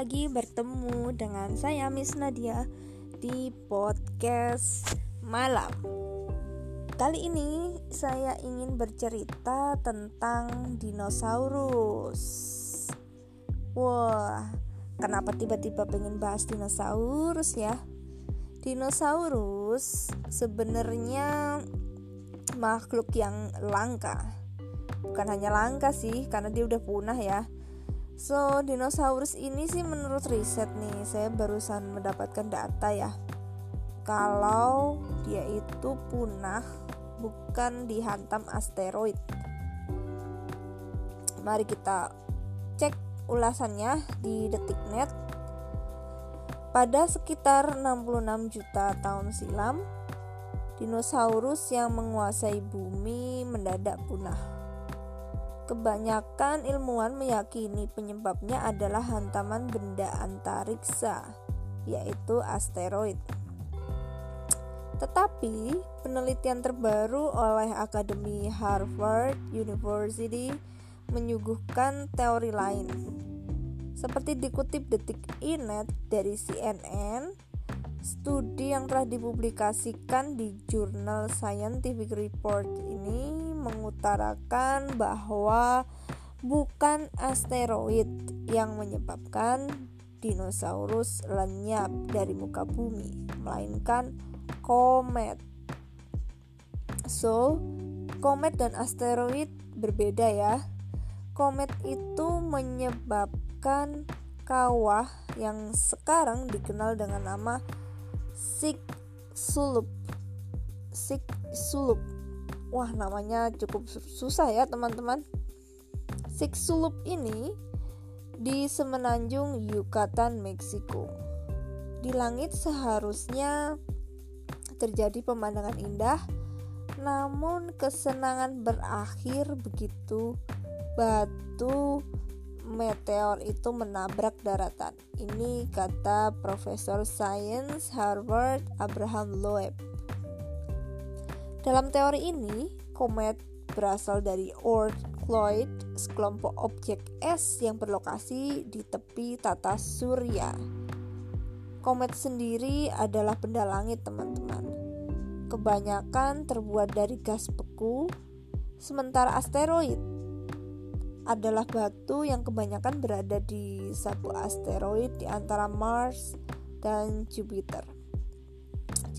lagi bertemu dengan saya Miss Nadia di podcast malam. Kali ini saya ingin bercerita tentang dinosaurus. Wah, kenapa tiba-tiba pengen bahas dinosaurus ya? Dinosaurus sebenarnya makhluk yang langka. Bukan hanya langka sih, karena dia udah punah ya So, dinosaurus ini sih menurut riset nih, saya barusan mendapatkan data ya. Kalau dia itu punah bukan dihantam asteroid. Mari kita cek ulasannya di detiknet. Pada sekitar 66 juta tahun silam, dinosaurus yang menguasai bumi mendadak punah. Kebanyakan ilmuwan meyakini penyebabnya adalah hantaman benda antariksa, yaitu asteroid. Tetapi, penelitian terbaru oleh Akademi Harvard University menyuguhkan teori lain. Seperti dikutip detik inet dari CNN, studi yang telah dipublikasikan di jurnal Scientific Report ini mengutarakan bahwa bukan asteroid yang menyebabkan dinosaurus lenyap dari muka bumi, melainkan komet. So, komet dan asteroid berbeda ya. Komet itu menyebabkan kawah yang sekarang dikenal dengan nama Sulup. Sik Sulup Wah, namanya cukup susah ya, teman-teman. Sulup ini di semenanjung Yucatan, Meksiko. Di langit seharusnya terjadi pemandangan indah, namun kesenangan berakhir begitu batu meteor itu menabrak daratan. Ini kata Profesor Sains Harvard Abraham Loeb. Dalam teori ini, komet berasal dari Oort Cloyd, sekelompok objek es yang berlokasi di tepi tata surya. Komet sendiri adalah benda langit, teman-teman. Kebanyakan terbuat dari gas beku, sementara asteroid adalah batu yang kebanyakan berada di satu asteroid di antara Mars dan Jupiter.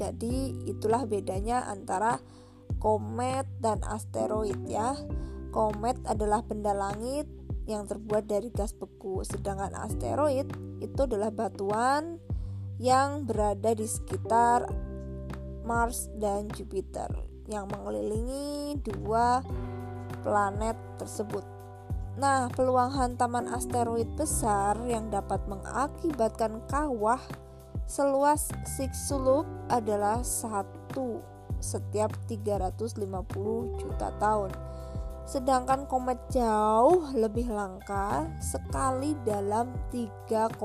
Jadi itulah bedanya antara komet dan asteroid ya. Komet adalah benda langit yang terbuat dari gas beku, sedangkan asteroid itu adalah batuan yang berada di sekitar Mars dan Jupiter yang mengelilingi dua planet tersebut. Nah, peluang hantaman asteroid besar yang dapat mengakibatkan kawah Seluas Chicxulub adalah satu setiap 350 juta tahun. Sedangkan komet jauh lebih langka sekali dalam 3,8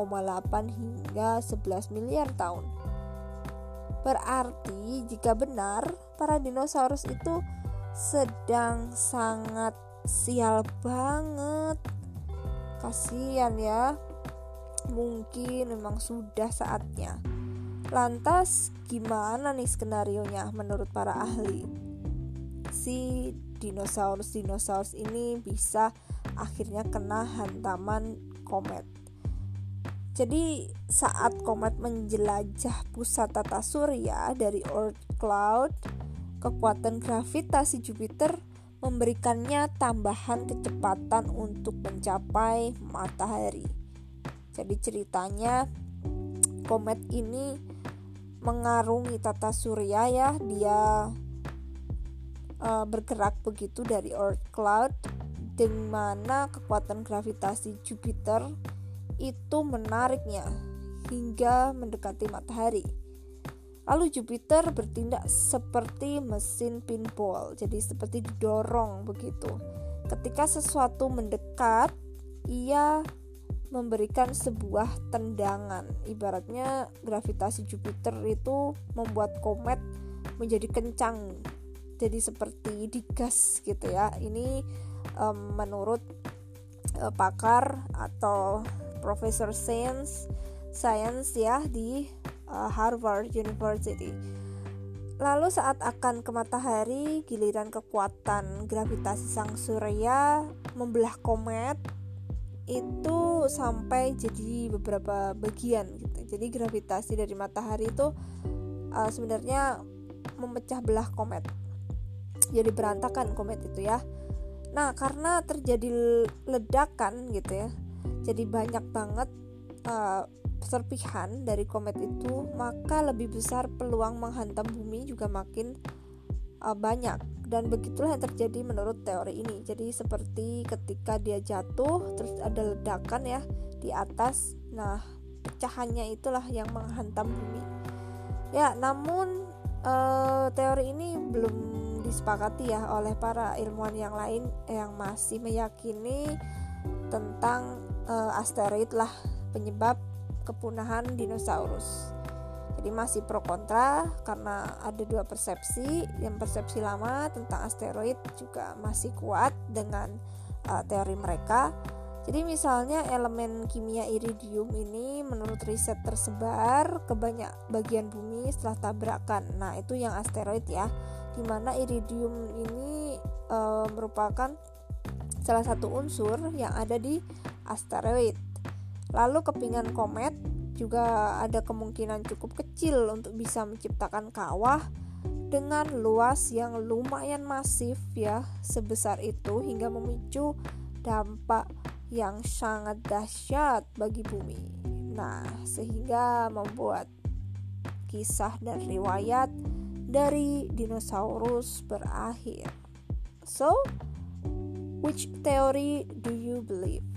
hingga 11 miliar tahun. Berarti jika benar para dinosaurus itu sedang sangat sial banget. Kasihan ya mungkin memang sudah saatnya. Lantas, gimana nih skenario-nya menurut para ahli? Si dinosaurus-dinosaurus ini bisa akhirnya kena hantaman komet. Jadi, saat komet menjelajah pusat tata surya dari Oort Cloud, kekuatan gravitasi Jupiter memberikannya tambahan kecepatan untuk mencapai matahari. Jadi ceritanya komet ini mengarungi tata surya ya, dia uh, bergerak begitu dari Earth cloud di mana kekuatan gravitasi Jupiter itu menariknya hingga mendekati matahari. Lalu Jupiter bertindak seperti mesin pinball, jadi seperti didorong begitu. Ketika sesuatu mendekat, ia memberikan sebuah tendangan. Ibaratnya gravitasi Jupiter itu membuat komet menjadi kencang. Jadi seperti digas gitu ya. Ini um, menurut uh, pakar atau profesor sains science ya di uh, Harvard University. Lalu saat akan ke matahari, giliran kekuatan gravitasi sang surya membelah komet itu sampai jadi beberapa bagian gitu. Jadi gravitasi dari matahari itu uh, sebenarnya memecah belah komet. Jadi berantakan komet itu ya. Nah, karena terjadi ledakan gitu ya. Jadi banyak banget uh, serpihan dari komet itu, maka lebih besar peluang menghantam bumi juga makin uh, banyak. Dan begitulah yang terjadi menurut teori ini. Jadi seperti ketika dia jatuh, terus ada ledakan ya di atas. Nah, pecahannya itulah yang menghantam bumi. Ya, namun uh, teori ini belum disepakati ya oleh para ilmuwan yang lain yang masih meyakini tentang uh, asteroid lah penyebab kepunahan dinosaurus. Jadi masih pro kontra karena ada dua persepsi. Yang persepsi lama tentang asteroid juga masih kuat dengan uh, teori mereka. Jadi misalnya elemen kimia iridium ini menurut riset tersebar ke banyak bagian bumi setelah tabrakan. Nah, itu yang asteroid ya. Di mana iridium ini e, merupakan salah satu unsur yang ada di asteroid. Lalu kepingan komet juga ada kemungkinan cukup kecil untuk bisa menciptakan kawah dengan luas yang lumayan masif ya sebesar itu hingga memicu dampak yang sangat dahsyat bagi bumi. Nah, sehingga membuat kisah dan riwayat dari dinosaurus berakhir. So, which theory do you believe?